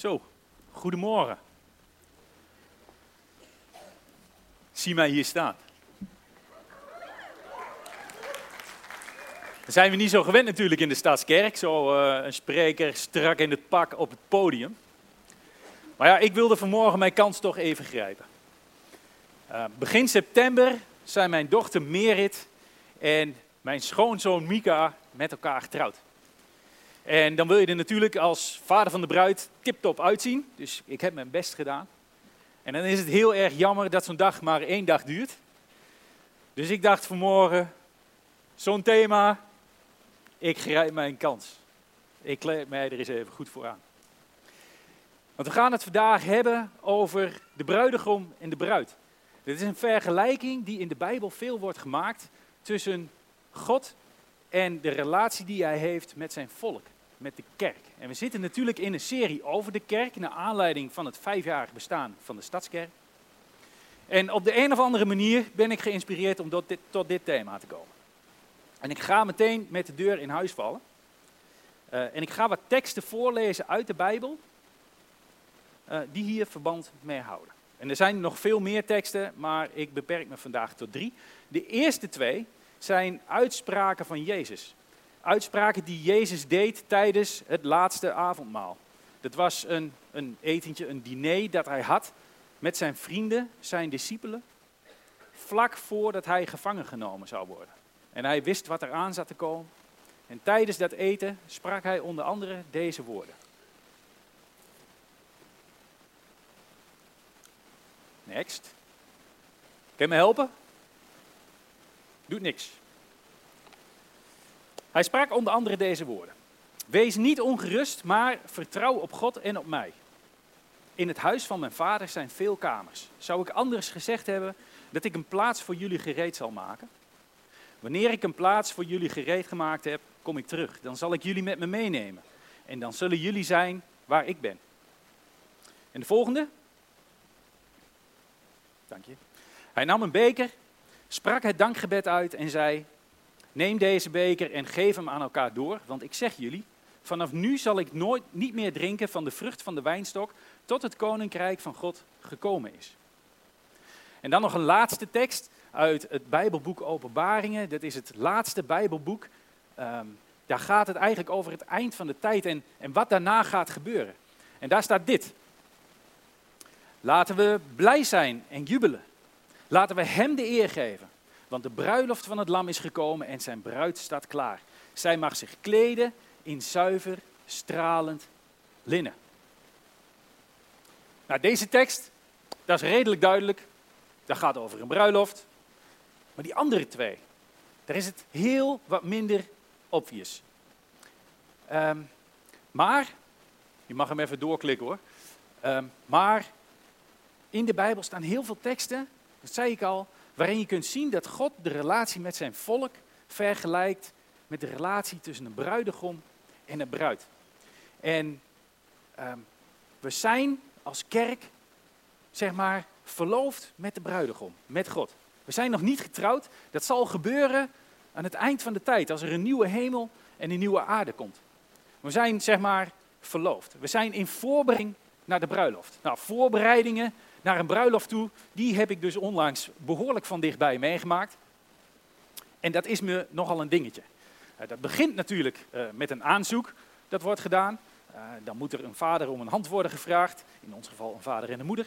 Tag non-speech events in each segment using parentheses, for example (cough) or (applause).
Zo, goedemorgen. Zie mij hier staan. Dat zijn we niet zo gewend natuurlijk in de Stadskerk, zo uh, een spreker strak in het pak op het podium. Maar ja, ik wilde vanmorgen mijn kans toch even grijpen. Uh, begin september zijn mijn dochter Merit en mijn schoonzoon Mika met elkaar getrouwd. En dan wil je er natuurlijk als vader van de bruid tip-top uitzien. Dus ik heb mijn best gedaan. En dan is het heel erg jammer dat zo'n dag maar één dag duurt. Dus ik dacht vanmorgen, zo'n thema, ik grijp mijn kans. Ik kleed mij er eens even goed voor aan. Want we gaan het vandaag hebben over de bruidegom en de bruid. Dit is een vergelijking die in de Bijbel veel wordt gemaakt tussen God en de relatie die hij heeft met zijn volk, met de kerk. En we zitten natuurlijk in een serie over de kerk, naar aanleiding van het vijfjarig bestaan van de Stadskerk. En op de een of andere manier ben ik geïnspireerd om tot dit, thema te komen. En ik ga meteen met de deur in huis vallen. Uh, en ik ga wat teksten voorlezen uit de Bijbel, uh, die hier verband mee houden. En er zijn nog veel meer teksten, maar ik beperk me vandaag tot drie. De eerste twee zijn uitspraken van Jezus. Uitspraken die Jezus deed tijdens het laatste avondmaal. Dat was een, een etentje, een diner dat hij had met zijn vrienden, zijn discipelen, vlak voordat hij gevangen genomen zou worden. En hij wist wat er aan zat te komen. En tijdens dat eten sprak hij onder andere deze woorden. Next. Kan je me helpen? Doet niks. Hij sprak onder andere deze woorden. Wees niet ongerust, maar vertrouw op God en op mij. In het huis van mijn vader zijn veel kamers. Zou ik anders gezegd hebben dat ik een plaats voor jullie gereed zal maken? Wanneer ik een plaats voor jullie gereed gemaakt heb, kom ik terug. Dan zal ik jullie met me meenemen. En dan zullen jullie zijn waar ik ben. En de volgende. Dank je. Hij nam een beker, sprak het dankgebed uit en zei: Neem deze beker en geef hem aan elkaar door, want ik zeg jullie, vanaf nu zal ik nooit niet meer drinken van de vrucht van de wijnstok tot het koninkrijk van God gekomen is. En dan nog een laatste tekst uit het Bijbelboek Openbaringen. Dat is het laatste Bijbelboek. Um, daar gaat het eigenlijk over het eind van de tijd en, en wat daarna gaat gebeuren. En daar staat dit. Laten we blij zijn en jubelen. Laten we Hem de eer geven. Want de bruiloft van het lam is gekomen en zijn bruid staat klaar. Zij mag zich kleden in zuiver, stralend linnen. Nou, deze tekst, dat is redelijk duidelijk. Dat gaat over een bruiloft. Maar die andere twee, daar is het heel wat minder obvious. Um, maar, je mag hem even doorklikken hoor. Um, maar in de Bijbel staan heel veel teksten, dat zei ik al, waarin je kunt zien dat God de relatie met zijn volk vergelijkt met de relatie tussen een bruidegom en een bruid. En um, we zijn als kerk, zeg maar, verloofd met de bruidegom, met God. We zijn nog niet getrouwd. Dat zal gebeuren aan het eind van de tijd, als er een nieuwe hemel en een nieuwe aarde komt. We zijn, zeg maar, verloofd. We zijn in voorbereiding naar de bruiloft. Nou, voorbereidingen naar een bruiloft toe, die heb ik dus onlangs behoorlijk van dichtbij meegemaakt. En dat is me nogal een dingetje. Uh, dat begint natuurlijk uh, met een aanzoek, dat wordt gedaan. Uh, dan moet er een vader om een hand worden gevraagd, in ons geval een vader en een moeder.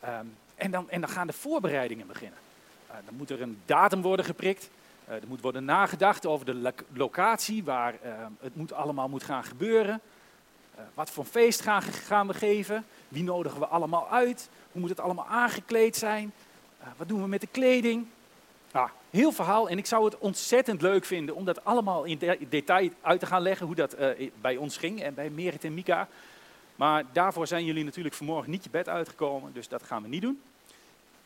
Ehm, en, dan, en dan gaan de voorbereidingen beginnen. dan moet er een datum worden geprikt. er moet worden nagedacht over de locatie waar het moet allemaal moet gaan gebeuren. Wat voor feest gaan, gaan we geven? Wie nodigen we allemaal uit? Hoe moet het allemaal aangekleed zijn? Uh, wat doen we met de kleding? Nou, heel verhaal. En ik zou het ontzettend leuk vinden om dat allemaal in de detail uit te gaan leggen. Hoe dat uh, bij ons ging en bij Merit en Mika. Maar daarvoor zijn jullie natuurlijk vanmorgen niet je bed uitgekomen. Dus dat gaan we niet doen.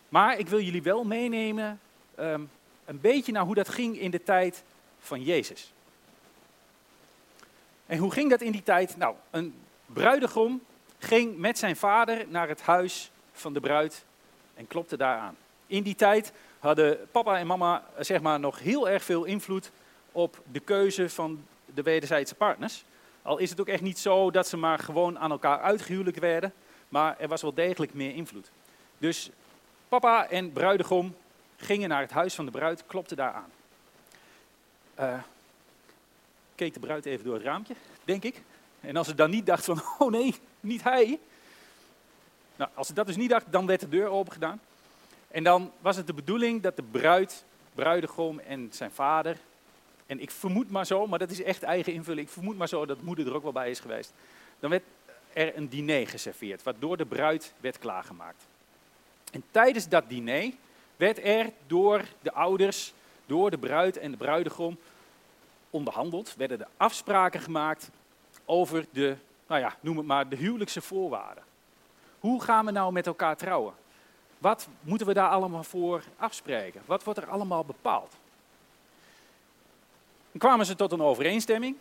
Maar ik wil jullie wel meenemen um, een beetje naar hoe dat ging in de tijd van Jezus. En hoe ging dat in die tijd? Nou, een bruidegom ging met zijn vader naar het huis van de bruid en klopte daaraan. In die tijd hadden papa en mama zeg maar, nog heel erg veel invloed op de keuze van de wederzijdse partners. Al is het ook echt niet zo dat ze maar gewoon aan elkaar uitgehuwelijkt werden, maar er was wel degelijk meer invloed. Dus papa en bruidegom gingen naar het huis van de bruid, klopten daar aan. Uh, keek de bruid even door het raampje, denk ik. En als ze dan niet dacht van, (laughs) oh nee, niet hij. Nou, als ze dat dus niet dacht, dan werd de deur open gedaan. En dan was het de bedoeling dat de bruid, bruidegom en zijn vader, en ik vermoed maar zo, maar dat is echt eigen invulling, ik vermoed maar zo dat moeder er ook wel bij is geweest. Dan werd er een diner geserveerd, waardoor de bruid werd klaargemaakt. En tijdens dat diner werd er door de ouders, door de bruid en de bruidegom onderhandeld, werden de afspraken gemaakt over de, nou ja, noem het maar, de huwelijkse voorwaarden. Hoe gaan we nou met elkaar trouwen? Wat moeten we daar allemaal voor afspreken? Wat wordt er allemaal bepaald? Kwamen ze tot een overeenstemming.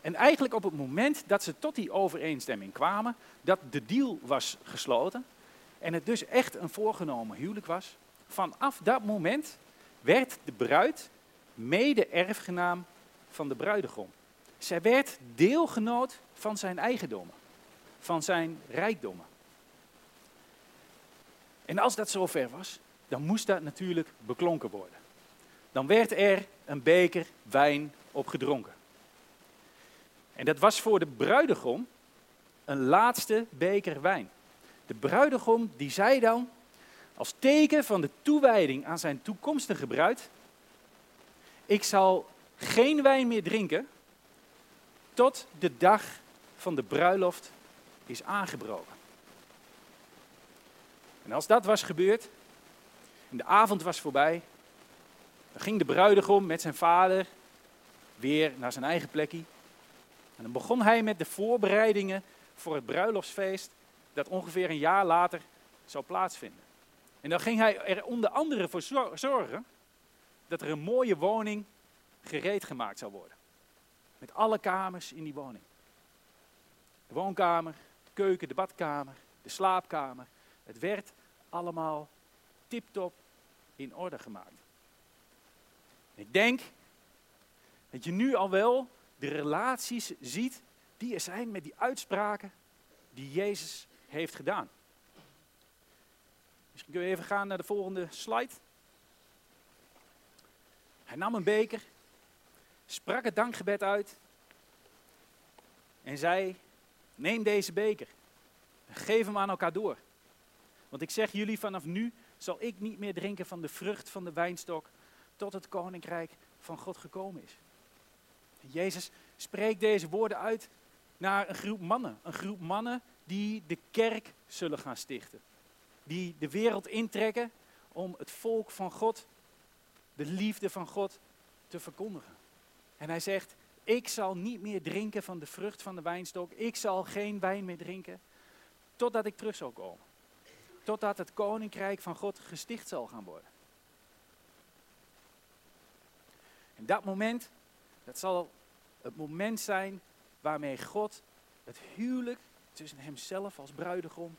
En eigenlijk op het moment dat ze tot die overeenstemming kwamen, dat de deal was gesloten en het dus echt een voorgenomen huwelijk was, vanaf dat moment werd de bruid mede-erfgenaam van de bruidegom. Zij werd deelgenoot van zijn eigendommen, van zijn rijkdommen. En als dat zover was, dan moest dat natuurlijk beklonken worden. Dan werd er een beker wijn opgedronken. En dat was voor de bruidegom een laatste beker wijn. De bruidegom die zei dan, als teken van de toewijding aan zijn toekomstige bruid, ik zal geen wijn meer drinken tot de dag van de bruiloft is aangebroken. En als dat was gebeurd, en de avond was voorbij, dan ging de bruidegom met zijn vader weer naar zijn eigen plekje. En dan begon hij met de voorbereidingen voor het bruiloftsfeest dat ongeveer een jaar later zou plaatsvinden. En dan ging hij er onder andere voor zorgen dat er een mooie woning gereed gemaakt zou worden. Met alle kamers in die woning. De woonkamer, de keuken, de badkamer, de slaapkamer. Het werd allemaal tiptop in orde gemaakt. Ik denk dat je nu al wel de relaties ziet die er zijn met die uitspraken die Jezus heeft gedaan. Misschien kun je even gaan naar de volgende slide. Hij nam een beker, sprak het dankgebed uit en zei: Neem deze beker geef hem aan elkaar door. Want ik zeg jullie, vanaf nu zal ik niet meer drinken van de vrucht van de wijnstok tot het koninkrijk van God gekomen is. Jezus spreekt deze woorden uit naar een groep mannen. Een groep mannen die de kerk zullen gaan stichten. Die de wereld intrekken om het volk van God, de liefde van God, te verkondigen. En hij zegt, ik zal niet meer drinken van de vrucht van de wijnstok. Ik zal geen wijn meer drinken totdat ik terug zal komen. Totdat het koninkrijk van God gesticht zal gaan worden. En dat moment, dat zal het moment zijn waarmee God het huwelijk tussen hemzelf als bruidegom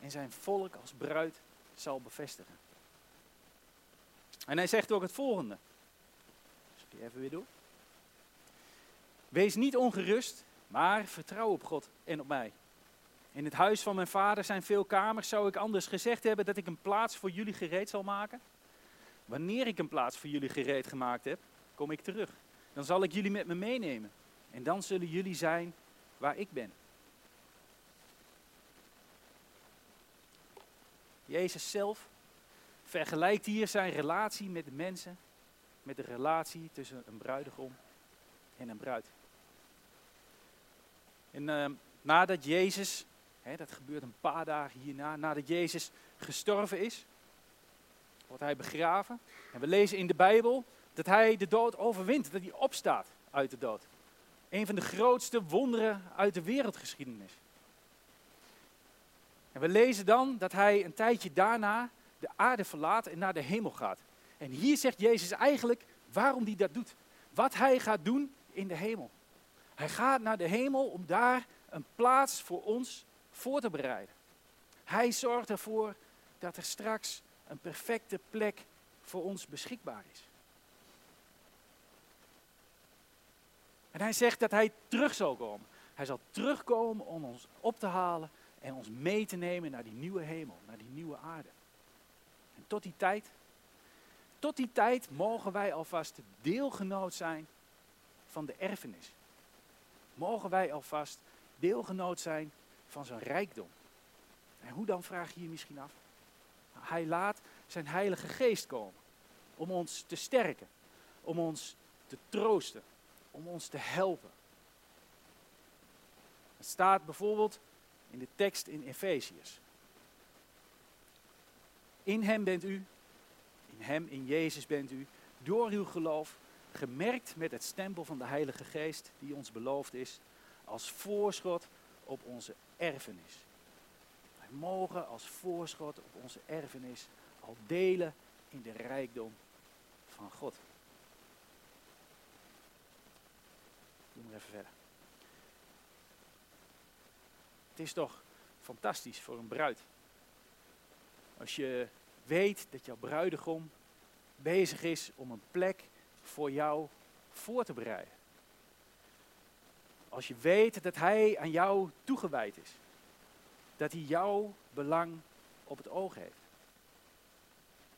en zijn volk als bruid zal bevestigen. En hij zegt ook het volgende. Zal die even weer doen? Wees niet ongerust, maar vertrouw op God en op mij. In het huis van mijn vader zijn veel kamers. Zou ik anders gezegd hebben dat ik een plaats voor jullie gereed zal maken? Wanneer ik een plaats voor jullie gereed gemaakt heb, kom ik terug. Dan zal ik jullie met me meenemen. En dan zullen jullie zijn waar ik ben. Jezus zelf vergelijkt hier zijn relatie met de mensen met de relatie tussen een bruidegom en een bruid. En uh, nadat Jezus, hè, dat gebeurt een paar dagen hierna, nadat Jezus gestorven is, wordt hij begraven. En we lezen in de Bijbel dat hij de dood overwint, dat hij opstaat uit de dood. Een van de grootste wonderen uit de wereldgeschiedenis. En we lezen dan dat hij een tijdje daarna de aarde verlaat en naar de hemel gaat. En hier zegt Jezus eigenlijk waarom hij dat doet. Wat hij gaat doen in de hemel. Hij gaat naar de hemel om daar een plaats voor ons voor te bereiden. Hij zorgt ervoor dat er straks een perfecte plek voor ons beschikbaar is. En hij zegt dat hij terug zal komen. Hij zal terugkomen om ons op te halen en ons mee te nemen naar die nieuwe hemel, naar die nieuwe aarde. En tot die tijd, tot die tijd mogen wij alvast deelgenoot zijn van de erfenis. Mogen wij alvast deelgenoot zijn van zijn rijkdom. En hoe dan, vraag je je misschien af? Nou, hij laat zijn Heilige Geest komen om ons te sterken, om ons te troosten, om ons te helpen. Het staat bijvoorbeeld in de tekst in Efeziërs. In hem bent u, in hem, in Jezus bent u, door uw geloof, gemerkt met het stempel van de Heilige Geest die ons beloofd is, als voorschot op onze erfenis. Wij mogen als voorschot op onze erfenis al delen in de rijkdom van God. Doe maar even verder. Het is toch fantastisch voor een bruid. Als je weet dat jouw bruidegom bezig is om een plek voor jou voor te bereiden. Als je weet dat hij aan jou toegewijd is. Dat hij jouw belang op het oog heeft.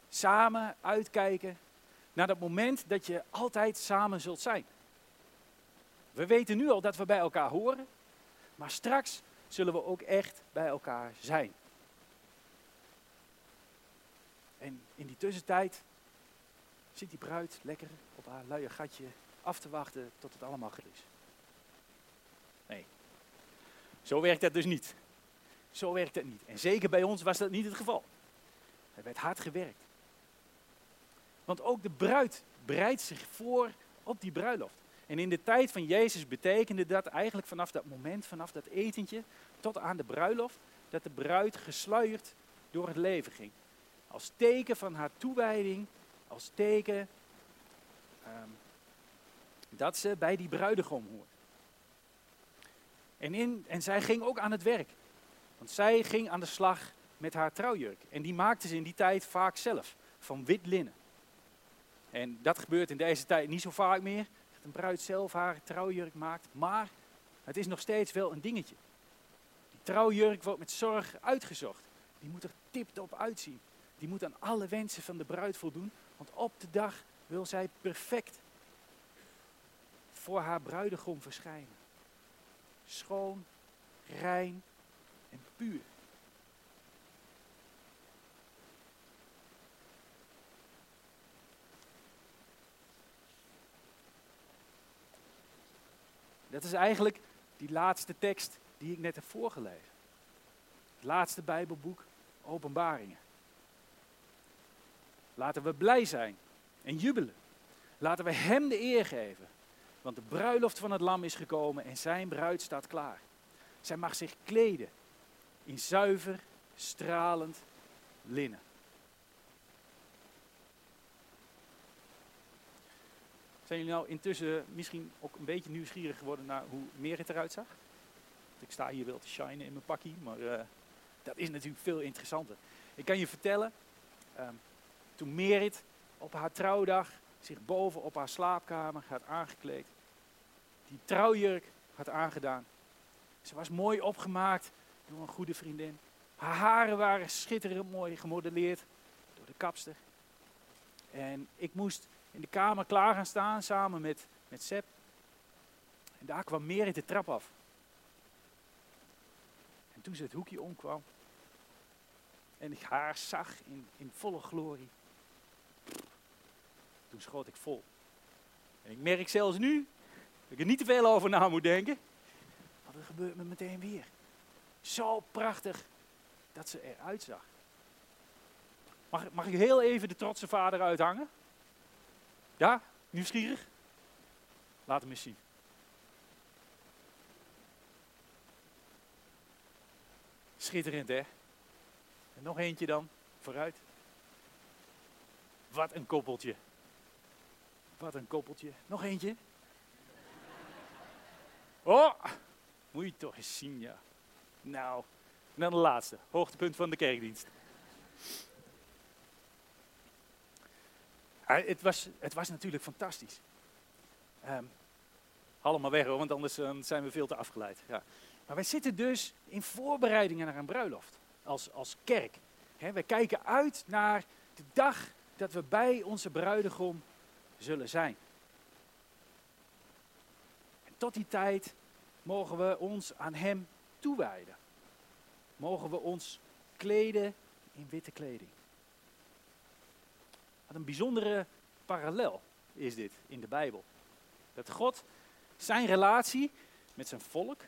Samen uitkijken naar dat moment dat je altijd samen zult zijn. We weten nu al dat we bij elkaar horen, maar straks zullen we ook echt bij elkaar zijn. En in die tussentijd zit die bruid lekker op haar luie gatje af te wachten tot het allemaal goed is. Nee, zo werkt dat dus niet. Zo werkt het niet. En zeker bij ons was dat niet het geval. Er werd hard gewerkt. Want ook de bruid bereidt zich voor op die bruiloft. En in de tijd van Jezus betekende dat eigenlijk vanaf dat moment, vanaf dat etentje, tot aan de bruiloft, dat de bruid gesluierd door het leven ging. Als teken van haar toewijding, als teken ehm, dat ze bij die bruidegom hoort. En, in, en zij ging ook aan het werk. Want zij ging aan de slag met haar trouwjurk. En die maakte ze in die tijd vaak zelf, van wit linnen. En dat gebeurt in deze tijd niet zo vaak meer, dat een bruid zelf haar trouwjurk maakt. Maar het is nog steeds wel een dingetje. Die trouwjurk wordt met zorg uitgezocht. Die moet er tip-top uitzien. Die moet aan alle wensen van de bruid voldoen. Want op de dag wil zij perfect voor haar bruidegom verschijnen. Schoon, rein en puur. Dat is eigenlijk die laatste tekst die ik net heb voorgelezen. Het laatste Bijbelboek, Openbaringen. Laten we blij zijn en jubelen. Laten we Hem de eer geven. Want de bruiloft van het lam is gekomen en zijn bruid staat klaar. Zij mag zich kleden in zuiver, stralend linnen. Zijn jullie nou intussen misschien ook een beetje nieuwsgierig geworden naar hoe Merit eruit zag? Ik sta hier wel te shinen in mijn pakkie, maar uh, dat is natuurlijk veel interessanter. Ik kan je vertellen, um, toen Merit op haar trouwdag zich boven op haar slaapkamer had aangekleed, die trouwjurk had aangedaan. Ze was mooi opgemaakt door een goede vriendin. Haar haren waren schitterend mooi gemodelleerd door de kapster. En ik moest in de kamer klaar gaan staan samen met, met Seb. En daar kwam Merit de trap af. En toen ze het hoekje omkwam en ik haar zag in, in volle glorie, toen schoot ik vol. En ik merk zelfs nu dat ik er niet te veel over na moet denken. Want er gebeurt me meteen weer. Zo prachtig dat ze eruit zag. Mag, mag ik heel even de trotse vader uithangen? Ja? Nieuwsgierig? Laat hem eens zien. Schitterend, hè? En nog eentje dan, vooruit. Wat een koppeltje. Wat een koppeltje. Nog eentje. Oh, moet toch eens zien, ja. Nou, dan de laatste. Hoogtepunt van de kerkdienst. het, was, het was natuurlijk fantastisch. Um, allemaal weg hoor, want anders eh, zijn we veel te afgeleid. Ja. Maar wij zitten dus in voorbereidingen naar een bruiloft als, als kerk. He, wij kijken uit naar de dag dat we bij onze bruidegom zullen zijn. En tot die tijd mogen we ons aan Hem toewijden. Mogen we ons kleden in witte kleding. Wat een bijzondere parallel is dit in de Bijbel. Dat God zijn relatie met zijn volk,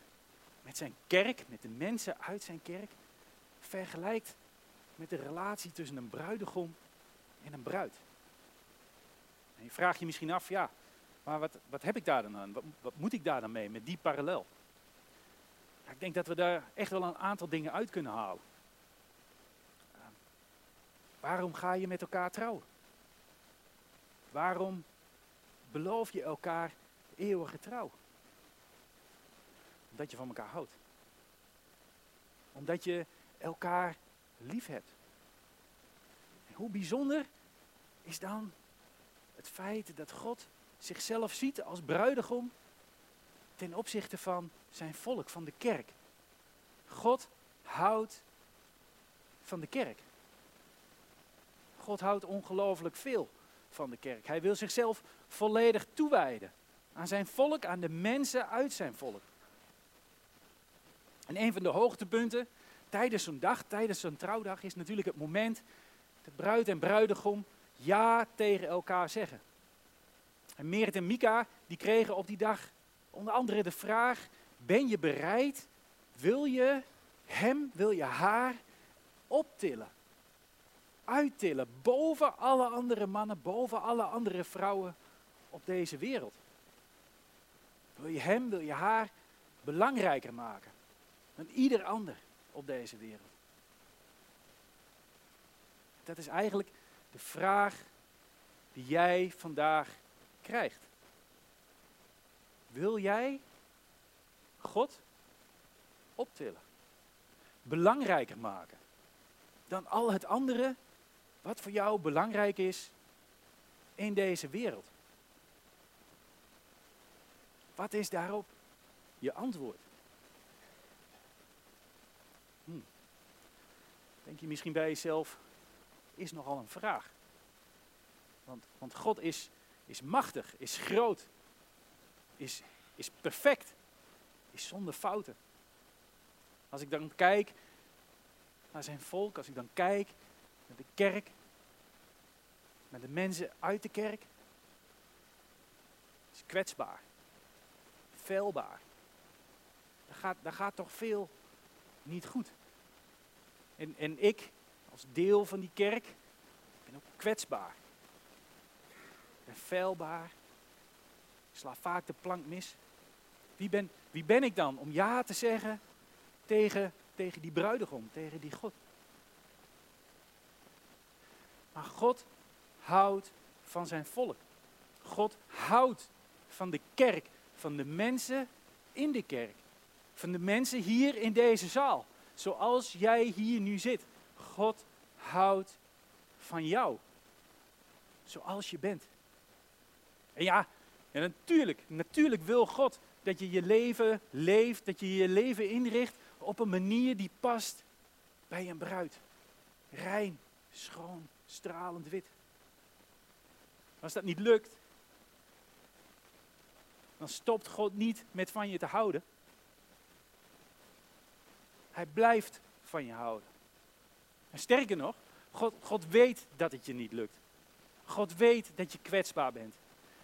met zijn kerk, met de mensen uit zijn kerk, vergelijkt met de relatie tussen een bruidegom en een bruid. En je je misschien af, ja, maar wat, wat heb ik daar dan aan? Wat, moet ik daar dan mee met die parallel? Ik denk dat we daar echt wel een aantal dingen uit kunnen halen. waarom ga je met elkaar trouwen? Waarom beloof je elkaar eeuwige trouw? Omdat je van elkaar houdt. Omdat je elkaar lief hebt. Hoe bijzonder is dan het feit dat God zichzelf ziet als bruidegom ten opzichte van zijn volk, van de kerk. God houdt van de kerk. God houdt ongelooflijk veel van de kerk. Hij wil zichzelf volledig toewijden aan zijn volk, aan de mensen uit zijn volk. En een van de hoogtepunten tijdens zo'n dag, tijdens zo'n trouwdag, is natuurlijk het moment dat bruid en bruidegom ja tegen elkaar zeggen. En Merit en Mika, die kregen op die dag onder andere de vraag, ben je bereid, wil je hem, wil je haar optillen? Uittillen boven alle andere mannen, boven alle andere vrouwen op deze wereld. Wil je hem, wil je haar belangrijker maken dan ieder ander op deze wereld? Dat is eigenlijk de vraag die jij vandaag krijgt. Wil jij God optillen? Belangrijker maken dan al het andere wat voor jou belangrijk is in deze wereld? Wat is daarop je antwoord? Hm. Denk je misschien bij jezelf, is nogal een vraag. Want, want God is, is machtig, is groot, is, is perfect, is zonder fouten. Als ik dan kijk naar zijn volk, als ik dan kijk naar de kerk, naar de mensen uit de kerk, is kwetsbaar, feilbaar. Daar gaat, daar gaat toch veel niet goed. En, en ik, als deel van die kerk, ben ook kwetsbaar. Ik ben feilbaar. Ik sla vaak de plank mis. Wie ben, wie ben ik dan om ja te zeggen tegen, tegen die bruidegom, tegen die God? Maar God houdt van zijn volk. God houdt van de kerk, van de mensen in de kerk. Van de mensen hier in deze zaal. Zoals jij hier nu zit. God houdt van jou. Zoals je bent. En ja, ja, natuurlijk, natuurlijk wil God dat je je leven leeft, dat je je leven inricht op een manier die past bij een bruid. Rein, schoon, stralend wit. Als dat niet lukt, dan stopt God niet met van je te houden. Hij blijft van je houden. En sterker nog, God, God weet dat het je niet lukt. God weet dat je kwetsbaar bent.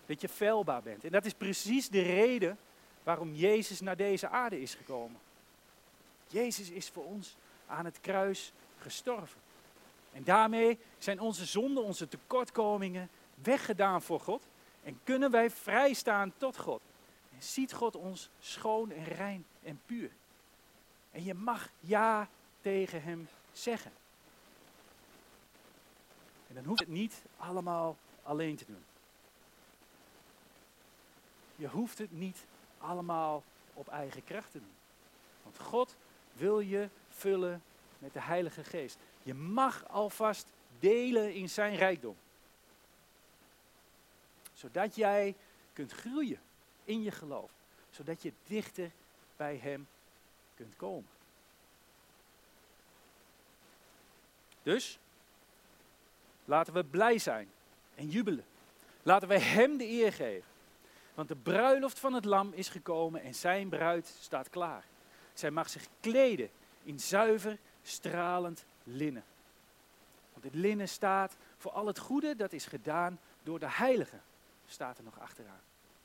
Dat je feilbaar bent. En dat is precies de reden waarom Jezus naar deze aarde is gekomen. Jezus is voor ons aan het kruis gestorven. En daarmee zijn onze zonden, onze tekortkomingen weggedaan voor God. En kunnen wij vrijstaan tot God. En ziet God ons schoon en rein en puur. En je mag ja tegen Hem zeggen. Dan hoeft het niet allemaal alleen te doen. Je hoeft het niet allemaal op eigen kracht te doen. Want God wil je vullen met de Heilige Geest. Je mag alvast delen in zijn rijkdom. Zodat jij kunt groeien in je geloof. zodat je dichter bij Hem kunt komen. Dus laten we blij zijn en jubelen. Laten we Hem de eer geven. Want de bruiloft van het lam is gekomen en zijn bruid staat klaar. Zij mag zich kleden in zuiver, stralend linnen. Want het linnen staat voor al het goede dat is gedaan door de heiligen, staat er nog achteraan.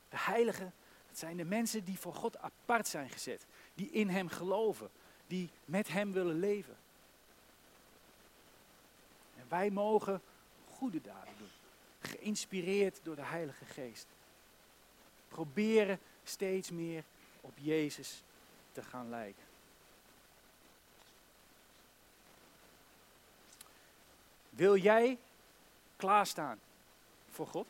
De heiligen, dat zijn de mensen die voor God apart zijn gezet, die in Hem geloven, die met Hem willen leven. En wij mogen goede daden doen, geïnspireerd door de Heilige Geest. Proberen steeds meer op Jezus te gaan lijken. Wil jij klaarstaan voor God?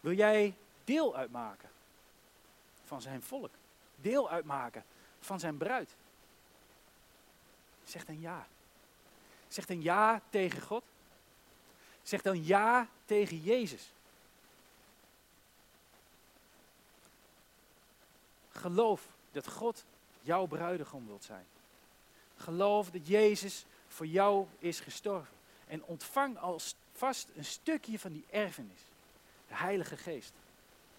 Wil jij deel uitmaken van zijn volk? Deel uitmaken van zijn bruid? Zeg dan ja. Zeg dan ja tegen God. Zeg dan ja tegen Jezus. Geloof dat God jouw bruidegom wilt zijn. Geloof dat Jezus voor jou is gestorven. En ontvang alvast een stukje van die erfenis. De Heilige Geest.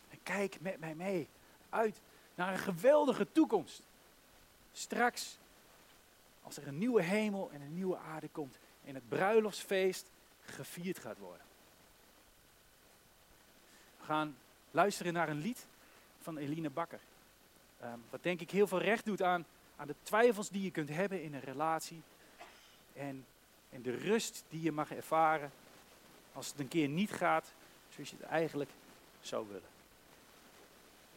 En kijk met mij mee uit naar een geweldige toekomst. Straks, als er een nieuwe hemel en een nieuwe aarde komt en het bruiloftsfeest gevierd gaat worden. We gaan luisteren naar een lied van Eline Bakker. Um, wat denk ik heel veel recht doet aan, aan de twijfels die je kunt hebben in een relatie. En, en de rust die je mag ervaren als het een keer niet gaat zoals je het eigenlijk zou willen.